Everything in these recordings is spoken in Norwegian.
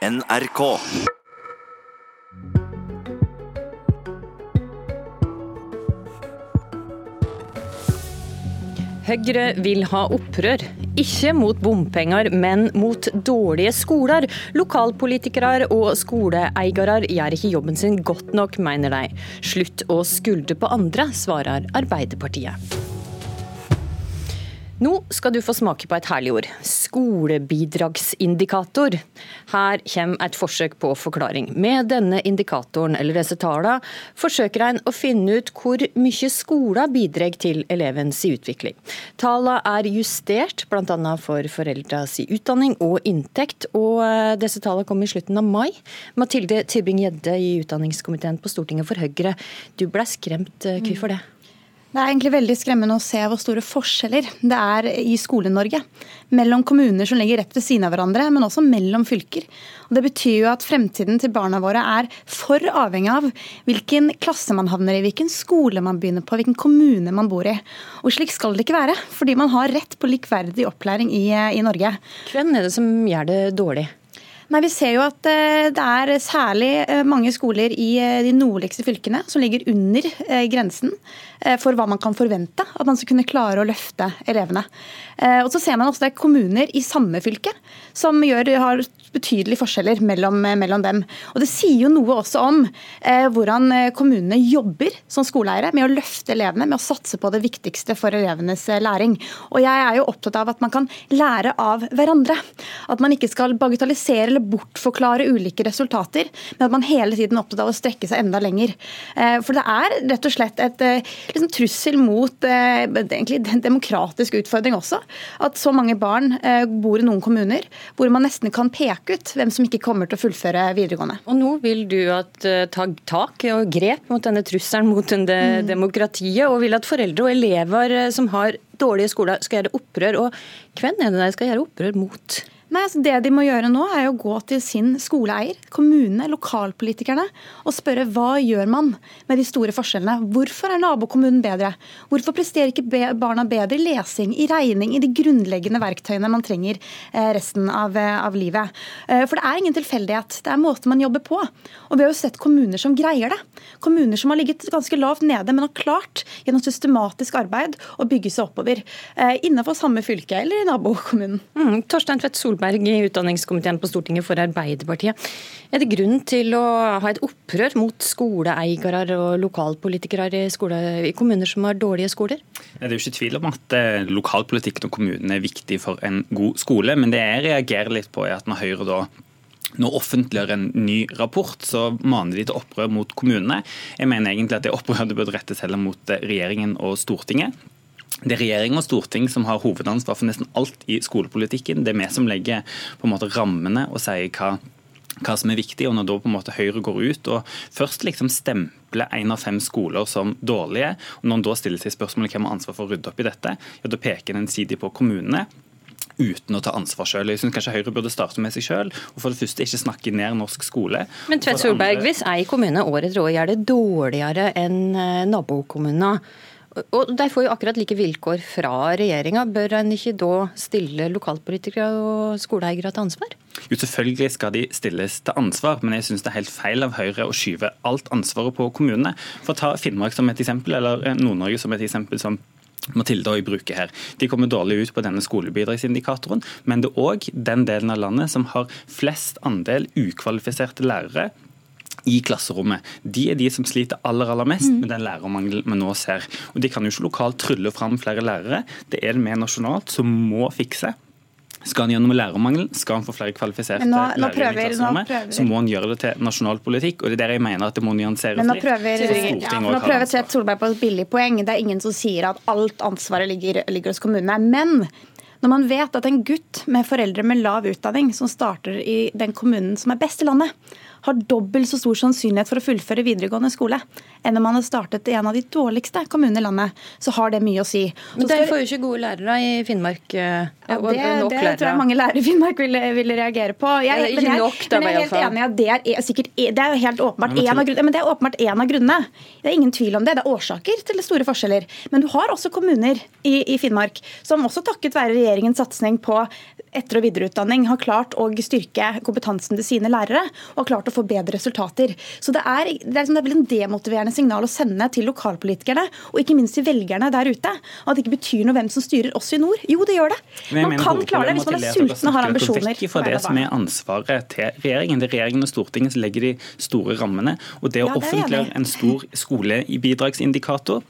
NRK. Høyre vil ha opprør. Ikke mot bompenger, men mot dårlige skoler. Lokalpolitikere og skoleeiere gjør ikke jobben sin godt nok, mener de. Slutt å skulde på andre, svarer Arbeiderpartiet. Nå skal du få smake på et herlig ord. Skolebidragsindikator. Her kommer et forsøk på forklaring. Med denne indikatoren, eller disse tallene, forsøker en å finne ut hvor mye skolen bidrar til elevens utvikling. Tallene er justert bl.a. for foreldres utdanning og inntekt, og eh, disse tallene kom i slutten av mai. Mathilde Tybing-Gjedde i utdanningskomiteen på Stortinget for Høyre, du ble skremt. Eh, hvorfor det? Det er egentlig veldig skremmende å se hvor store forskjeller det er i Skole-Norge. Mellom kommuner som ligger rett ved siden av hverandre, men også mellom fylker. Og det betyr jo at fremtiden til barna våre er for avhengig av hvilken klasse man havner i, hvilken skole man begynner på, hvilken kommune man bor i. Og slik skal det ikke være, fordi man har rett på likverdig opplæring i, i Norge. Hvem er det som gjør det dårlig? Nei, Vi ser jo at eh, det er særlig eh, mange skoler i eh, de nordligste fylkene som ligger under grensen for hva man kan forvente at man skal kunne klare å løfte elevene. Og så ser man også det er kommuner i samme fylke som gjør, har betydelige forskjeller mellom, mellom, dem. Og Det sier jo noe også om eh, hvordan kommunene jobber som skoleeiere med å løfte elevene, med å satse på det viktigste for elevenes læring. Og Jeg er jo opptatt av at man kan lære av hverandre. At man ikke skal bagatellisere eller bortforklare ulike resultater, men at man hele tiden er opptatt av å strekke seg enda lenger. Eh, for det er rett og slett et eh, liksom, trussel mot eh, egentlig en demokratisk utfordring også. At så mange barn bor i noen kommuner hvor man nesten kan peke ut hvem som ikke kommer til å fullføre videregående. Og nå vil du at, ta tak og grep mot denne trusselen mot det mm. demokratiet, og vil at foreldre og elever som har dårlige skoler skal gjøre opprør. Og hvem er det de skal gjøre opprør mot? Nei, altså Det de må gjøre nå, er å gå til sin skoleeier, kommunene, lokalpolitikerne, og spørre hva gjør man med de store forskjellene. Hvorfor er nabokommunen bedre? Hvorfor presterer ikke barna bedre i lesing, i regning, i de grunnleggende verktøyene man trenger eh, resten av, eh, av livet? Eh, for det er ingen tilfeldighet. Det er måten man jobber på. Og vi har jo sett kommuner som greier det. Kommuner som har ligget ganske lavt nede, men har klart gjennom systematisk arbeid å bygge seg oppover. Innenfor samme fylke eller i nabokommunen. Mm, Torstein Tvedt Solberg Solberg i utdanningskomiteen på Stortinget for Arbeiderpartiet. Er det grunn til å ha et opprør mot skoleeiere og lokalpolitikere i, skole, i kommuner som har dårlige skoler? Det er jo ikke tvil om at eh, lokalpolitikken og kommunene er viktig for en god skole. Men det jeg reagerer litt på, er at når Høyre da nå offentliggjør en ny rapport, så maner de til opprør mot kommunene. Jeg mener egentlig at det opprøret burde rettes heller mot eh, regjeringen og Stortinget. Det er regjering og storting som har hovedansvar for nesten alt i skolepolitikken. Det er vi som legger på en måte rammene og sier hva, hva som er viktig. og Når da på en måte Høyre går ut og først liksom stempler én av fem skoler som dårlige, og når en da stiller seg spørsmålet hvem har ansvar for å rydde opp i dette, ja, da peker en ensidig på kommunene uten å ta ansvar selv. Jeg synes kanskje Høyre burde starte med seg selv, og for det første ikke snakke ned norsk skole. Men Tvedt Solberg, hvis ei kommune år etter år gjør det dårligere enn eh, nabokommuner, og De får jo akkurat like vilkår fra regjeringa. Bør en ikke da stille lokalpolitikere og skoleeiere til ansvar? Jo, Selvfølgelig skal de stilles til ansvar, men jeg syns det er helt feil av Høyre å skyve alt ansvaret på kommunene. For å ta Finnmark som et eksempel, eller eh, Nord-Norge som et eksempel som Mathilde og bruker her. De kommer dårlig ut på denne skolebidragsindikatoren, men det er òg den delen av landet som har flest andel ukvalifiserte lærere i klasserommet. De er de som sliter aller aller mest med den lærermangelen vi nå ser. Og De kan jo ikke lokalt trylle fram flere lærere. Det er det vi nasjonalt som må fikse. Skal han med lærermangelen, skal han få flere kvalifiserte nå, nå prøver, lærere i klasserommet, så må han gjøre det til nasjonal politikk. og det er der jeg mener at det må nyanseres litt. Nå prøver, ja, nå prøver Tvedt Solberg på et billig poeng. Det er ingen som sier at alt ansvaret ligger, ligger hos kommunene. Men når man vet at en gutt med foreldre med lav utdanning, som starter i den kommunen som er best i landet, har dobbelt så stor sannsynlighet for å fullføre videregående skole enn om man har startet i en av de dårligste kommunene i landet, så har det mye å si. Men dere får jo ikke gode lærere i Finnmark. Eh, ja, det, det tror jeg mange lærere i Finnmark vil, vil reagere på. Jeg, ikke nok, da, men jeg er helt enig i at det er, sikkert, det er helt åpenbart en av grunnene. Men det er åpenbart en av grunnene. Det er ingen tvil om det. Det er årsaker til store forskjeller. Men du har også kommuner i, i Finnmark som også takket være regjeringens satsing på etter- og videreutdanning har klart å styrke kompetansen til sine lærere og har klart å få bedre resultater. Så Det er, det er, liksom, det er vel en demotiverende signal å sende til lokalpolitikerne og ikke minst til velgerne der ute. At det ikke betyr noe hvem som styrer oss i nord. Jo, det gjør det. Man kan klare det hvis man er sulten og har ambisjoner. Vekk fra det som er ansvaret til regjeringen. Det er regjeringen og Stortinget som legger de store rammene. Og det å ja, offentliggjøre en stor skolebidragsindikator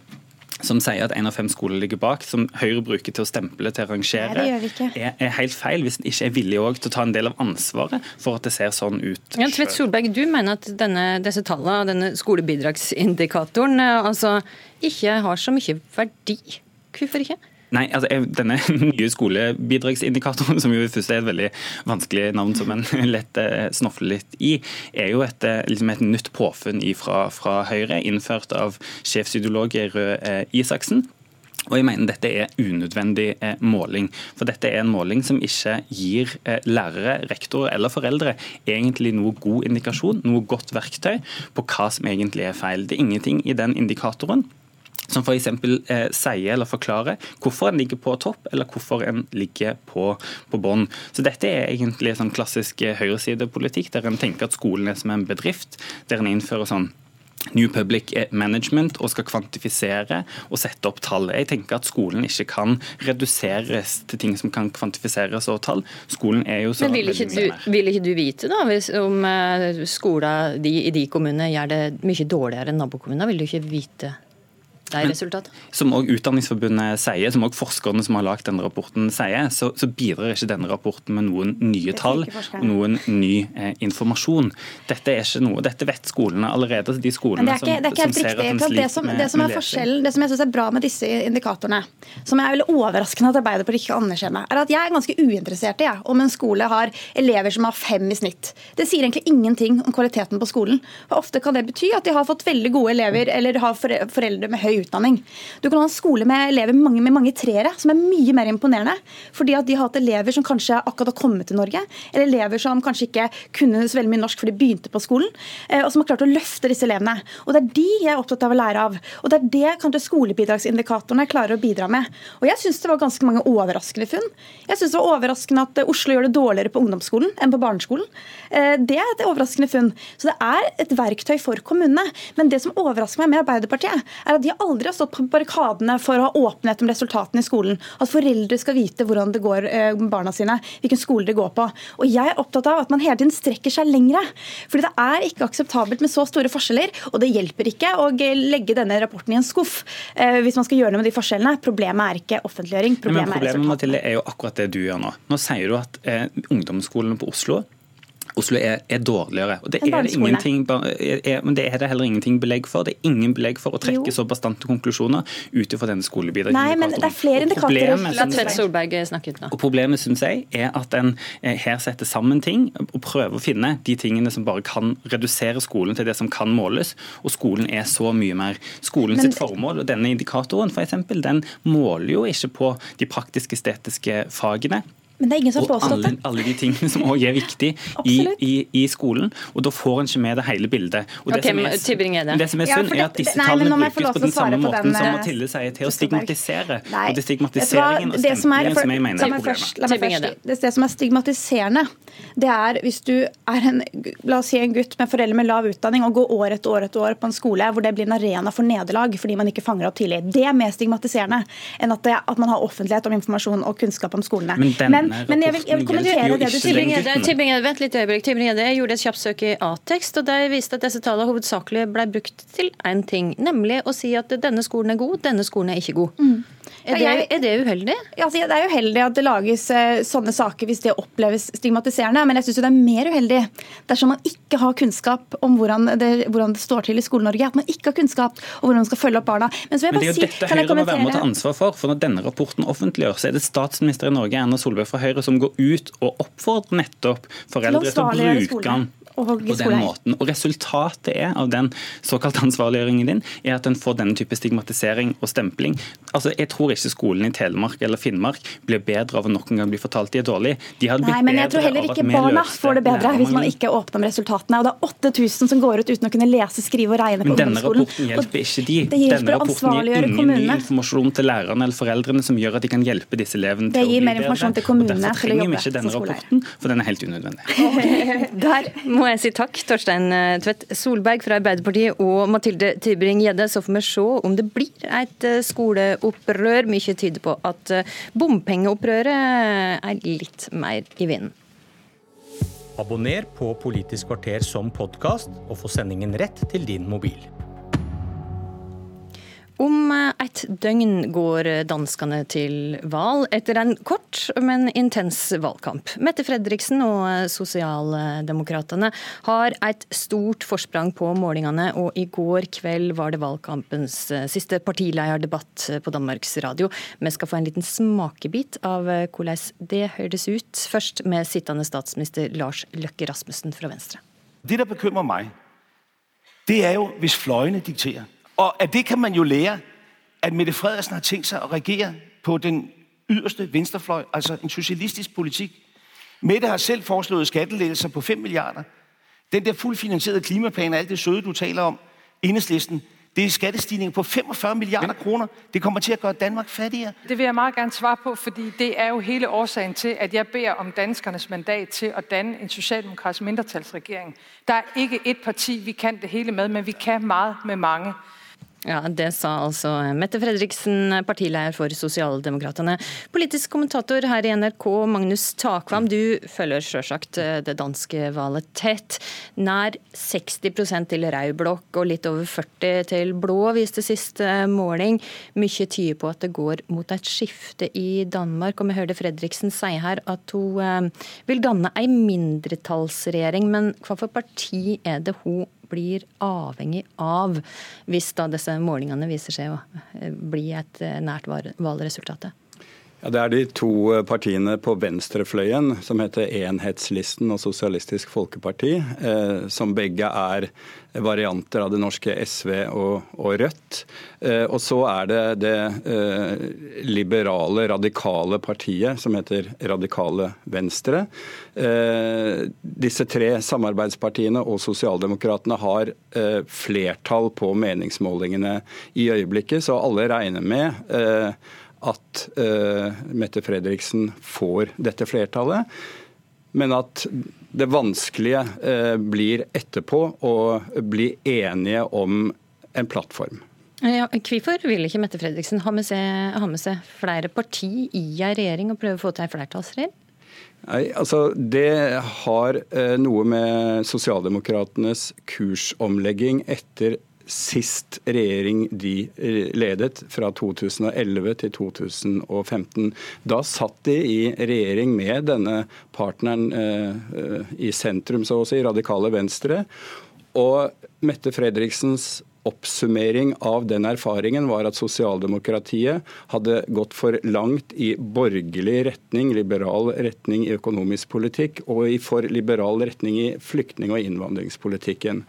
som sier at én av fem skoler ligger bak, som Høyre bruker til å stemple til å rangere, er, er, helt feil hvis en ikke er villig til å ta en del av ansvaret for at det ser sånn ut. Ja, Tvedt Solberg, Du mener at denne, disse tallene, denne skolebidragsindikatoren, eh, altså ikke har så mye verdi. Hvorfor ikke? Nei, altså Denne nye skolebidragsindikatoren, som jo først er et veldig vanskelig navn som en lett snoffer snofler litt i, er jo et, eh, liksom et nytt påfunn fra, fra Høyre, innført av sjefsideolog Røe eh, Isaksen. Og jeg mener Dette er unødvendig måling. For dette er en måling som ikke gir lærere, rektorer eller foreldre egentlig noe god indikasjon, noe godt verktøy på hva som egentlig er feil. Det er ingenting i den indikatoren som f.eks. Eh, sier eller forklarer hvorfor en ligger på topp, eller hvorfor en ligger på, på bånn. Så dette er egentlig sånn klassisk eh, høyresidepolitikk, der en tenker at skolen er som en bedrift, der en innfører sånn New Public Management og skal kvantifisere og sette opp tall. Jeg tenker at skolen ikke kan reduseres til ting som kan kvantifiseres og tall. Skolen er jo så Men vil ikke, du, vil ikke du vite da, hvis, om skolen de, i de kommunene gjør det mye dårligere enn nabokommunene? Vil du ikke vite det er resultatet. Som òg Utdanningsforbundet sier, som òg forskerne som har lagd denne rapporten sier, så, så, bidrar ikke denne rapporten med noen nye tall og noen ny eh, informasjon. Dette er ikke noe, dette vet skolene allerede. De skolene som ser at er helt riktig. Det som, det som er forskjellen, det som jeg syns er bra med disse indikatorene, som er veldig overraskende at Arbeiderpartiet ikke anerkjenner, er at jeg er ganske uinteressert i ja, om en skole har elever som har fem i snitt. Det sier egentlig ingenting om kvaliteten på skolen. For ofte kan det bety at de har fått veldig gode elever eller har foreldre med høy utdanning. Du kan ha en skole med elever med mange, med mange treere, som er mye mer imponerende. Fordi at de har hatt elever som kanskje akkurat har kommet til Norge, eller elever som kanskje ikke kunne så veldig mye norsk for de begynte på skolen, eh, og som har klart å løfte disse elevene. Og Det er de jeg er opptatt av å lære av. Og det er det kanskje skolebidragsindikatorene klarer å bidra med. Og jeg syns det var ganske mange overraskende funn. Jeg syns det var overraskende at Oslo gjør det dårligere på ungdomsskolen enn på barneskolen. Eh, det er et overraskende funn. Så det er et verktøy for kommunene. Men det som overrasker meg med Arbeiderpartiet, er at de har aldri har stått på barrikadene for å ha åpenhet om resultatene i skolen. At foreldre skal vite hvordan det går med eh, barna sine, hvilken skole de går på. Og jeg er opptatt av at man hele tiden strekker seg lengre. Fordi det er ikke akseptabelt med så store forskjeller. Og det hjelper ikke å legge denne rapporten i en skuff eh, hvis man skal gjøre noe med de forskjellene. Problemet er ikke offentliggjøring. Problemet, Nei, men problemet er Mathilde, er jo akkurat det du gjør nå. Nå sier du at eh, ungdomsskolen på Oslo Oslo er, er, dårligere. Og det er, det er, men det er det heller ingenting belegg for. Det er ingen belegg for å trekke jo. så bastante konklusjoner ut fra denne skolebidraget. Nei, men det er flere indikatorer. La Tvedt Solberg snakke ut nå. Og Problemet synes jeg, er at en eh, her setter sammen ting og prøver å finne de tingene som bare kan redusere skolen til det som kan måles. Og skolen er så mye mer. Skolen sitt formål, og denne indikatoren for eksempel, den måler jo ikke på de praktisk-estetiske fagene. Men det er ingen som og alle, alle, de tingene som òg er viktige i, i, i, skolen. Og da får en ikke med det hele bildet. Og det, okay, som, er, det som er synd, er at disse nei, tallene brukes på den samme måten den, som Mathilde sier, til å stigmatisere. Nei, og det er stigmatiseringen og stemplingen som jeg mener er problemet. det, det som er stigmatiserende, det er hvis du er en, la oss si en gutt med foreldre med lav utdanning og går år etter år etter år på en skole hvor det blir en arena for nederlag fordi man ikke fanger opp tidlig. Det er mer stigmatiserende enn at, det, at man har offentlighet om informasjon og kunnskap om skolene. Men, denne men, jeg vil, jeg vil kommentere det du sier. Vent litt øyeblikk. Jeg gjorde et kjapt søk i A-tekst, og der viste at disse tallene hovedsakelig ble brukt til én ting, nemlig å si at denne skolen er god, denne skolen er ikke god. Mm. Er det, er det uheldig? Altså, det er uheldig at det lages uh, sånne saker hvis det oppleves stigmatiserende. Men jeg syns det er mer uheldig dersom man ikke har kunnskap om hvordan det, hvordan det står til i Skole-Norge. At man ikke har kunnskap om hvordan man skal følge opp barna. Men, men det er jo si, dette Høyre må være med å ta ansvar for. For når denne rapporten offentliggjøres, så er det statsminister i Norge Erna Solberg fra Høyre som går ut og oppfordrer nettopp foreldre til å bruke den og på den måten. Og Resultatet er av den såkalte ansvarliggjøringen din, er at en får denne type stigmatisering og stempling. Altså, Jeg tror ikke skolen i Telemark eller Finnmark blir bedre av å nok en gang bli fortalt de er dårlige. De Nei, men jeg tror heller ikke barna får det bedre hvis man ikke åpner om resultatene. Og det er 8000 som går ut uten å kunne lese, skrive og regne på ungdomsskolen. Men denne rapporten hjelper ikke de. Denne rapporten gir ingen ny informasjon til lærerne eller foreldrene som gjør at de kan hjelpe disse elevene til å bli bedre. Det til kommunene skoleeier. Derfor trenger vi ikke denne rapporten, for den er helt unødvendig. Der må jeg si takk, Torstein eh, Tvedt Solberg fra Arbeiderpartiet og Mathilde Tybring-Gjedde. Så får vi se om det blir et eh, skoleopprør. Mye tyder på at eh, bompengeopprøret er litt mer i vinden. Abonner på Politisk kvarter som podkast, og få sendingen rett til din mobil. Om et døgn går danskene til valg etter en kort, men intens valgkamp. Mette Fredriksen og Sosialdemokratene har et stort forsprang på målingene, og i går kveld var det valgkampens siste partilederdebatt på Danmarks Radio. Vi skal få en liten smakebit av hvordan det høres ut, først med sittende statsminister Lars Løkke Rasmussen fra Venstre. Det der bekymrer meg, det er jo hvis fløyene dikterer. Og af det kan man jo lære, at Mette Frederiksen har tænkt sig at regere på den yderste venstrefløj, altså en socialistisk politik. Mette har selv foreslået skattelettelser på 5 milliarder. Den der fuldfinansierede klimaplan og alt det søde, du taler om, enhedslisten, det er skattestigninger på 45 milliarder kroner. Det kommer til at gøre Danmark fattigere. Det vil jeg meget gerne svare på, fordi det er jo hele årsagen til, at jeg beder om danskernes mandat til at danne en socialdemokratisk mindretalsregering. Der er ikke et parti, vi kan det hele med, men vi kan meget med mange. Ja, Det sa altså Mette Fredriksen, partileder for Sosialdemokratene. Politisk kommentator her i NRK, Magnus Takvam, du følger sjølsagt eh, det danske valget tett. Nær 60% til rød blokk og litt over 40 til blå, viste siste måling. Mye tyder på at det går mot et skifte i Danmark. Og vi hørte Fredriksen si her at hun eh, vil danne ei mindretallsregjering. Men hva for parti er det hun blir avhengig av hvis da disse målingene viser seg å eh, bli et eh, nært valgresultat? Ja, det er de to eh, partiene på venstrefløyen som heter Enhetslisten og Sosialistisk Folkeparti, eh, som begge er varianter av det norske SV og, og Rødt. Eh, og så er det det eh, liberale, radikale partiet som heter Radikale Venstre. Eh, disse tre samarbeidspartiene og Sosialdemokratene har flertall på meningsmålingene i øyeblikket, så alle regner med at uh, Mette Fredriksen får dette flertallet. Men at det vanskelige uh, blir etterpå å bli enige om en plattform. Ja, Hvorfor vil ikke Mette Fredriksen ha med seg, ha med seg flere parti i en regjering og prøve å få til en flertallsregjering? Nei, altså Det har eh, noe med sosialdemokratenes kursomlegging etter sist regjering de ledet, fra 2011 til 2015. Da satt de i regjering med denne partneren eh, eh, i sentrum, så å si, radikale Venstre. Og Mette Fredriksens oppsummering av den erfaringen var at sosialdemokratiet hadde gått for langt i borgerlig retning, liberal retning i økonomisk politikk, og i for liberal retning i flyktning- og innvandringspolitikken.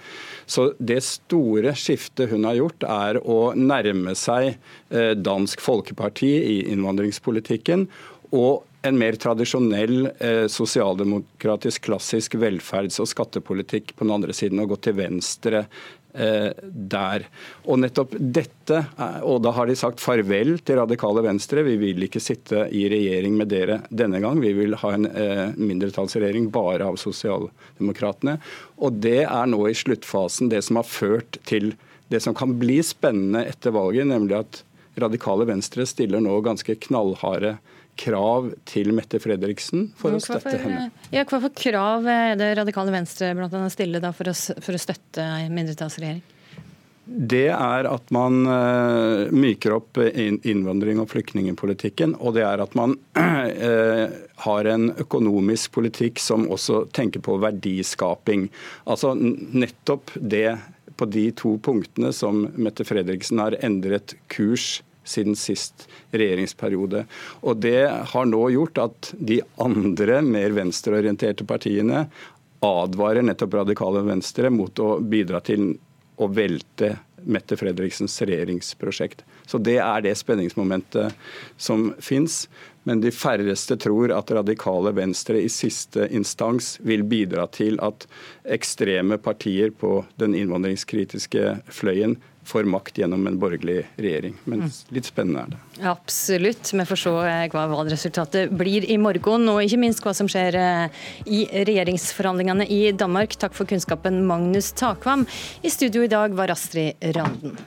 Så det store skiftet hun har gjort, er å nærme seg eh, Dansk Folkeparti i innvandringspolitikken. og en mer tradisjonell eh, sosialdemokratisk, klassisk velferds- og skattepolitikk på den andre siden, og gå til venstre der. Og nettopp dette, eh, og da har de sagt farvel til radikale Venstre. Vi vil ikke sitte i regjering med dere denne gang. Vi vil ha en eh, mindretallsregjering bare av sosialdemokratene. Og det er nå i sluttfasen det som har ført til det som kan bli spennende etter valget, nemlig at radikale Venstre stiller nå ganske knallharde krav til Mette Fredriksen for å støtte henne. Ja, hva for krav er det radikale Venstre blant annet stiller da for, å, for å støtte en mindretallsregjering? Det er at man uh, myker opp innvandring- og flyktningpolitikken. Og det er at man uh, har en økonomisk politikk som også tenker på verdiskaping. Altså nettopp det på de to punktene som Mette Fredriksen har endret kurs siden sist regjeringsperiode. Og Det har nå gjort at de andre mer venstreorienterte partiene advarer nettopp radikale venstre mot å bidra til å velte Mette Fredriksens regjeringsprosjekt. Så Det er det spenningsmomentet som fins. Men de færreste tror at radikale venstre i siste instans vil bidra til at ekstreme partier på den innvandringskritiske fløyen får makt gjennom en borgerlig regjering. Men mm. litt spennende er det. Absolutt. Vi får se eh, hva valgresultatet blir i morgen, og ikke minst hva som skjer eh, i regjeringsforhandlingene i Danmark. Takk for kunnskapen, Magnus Takvam. I studio i dag var Astrid Randen.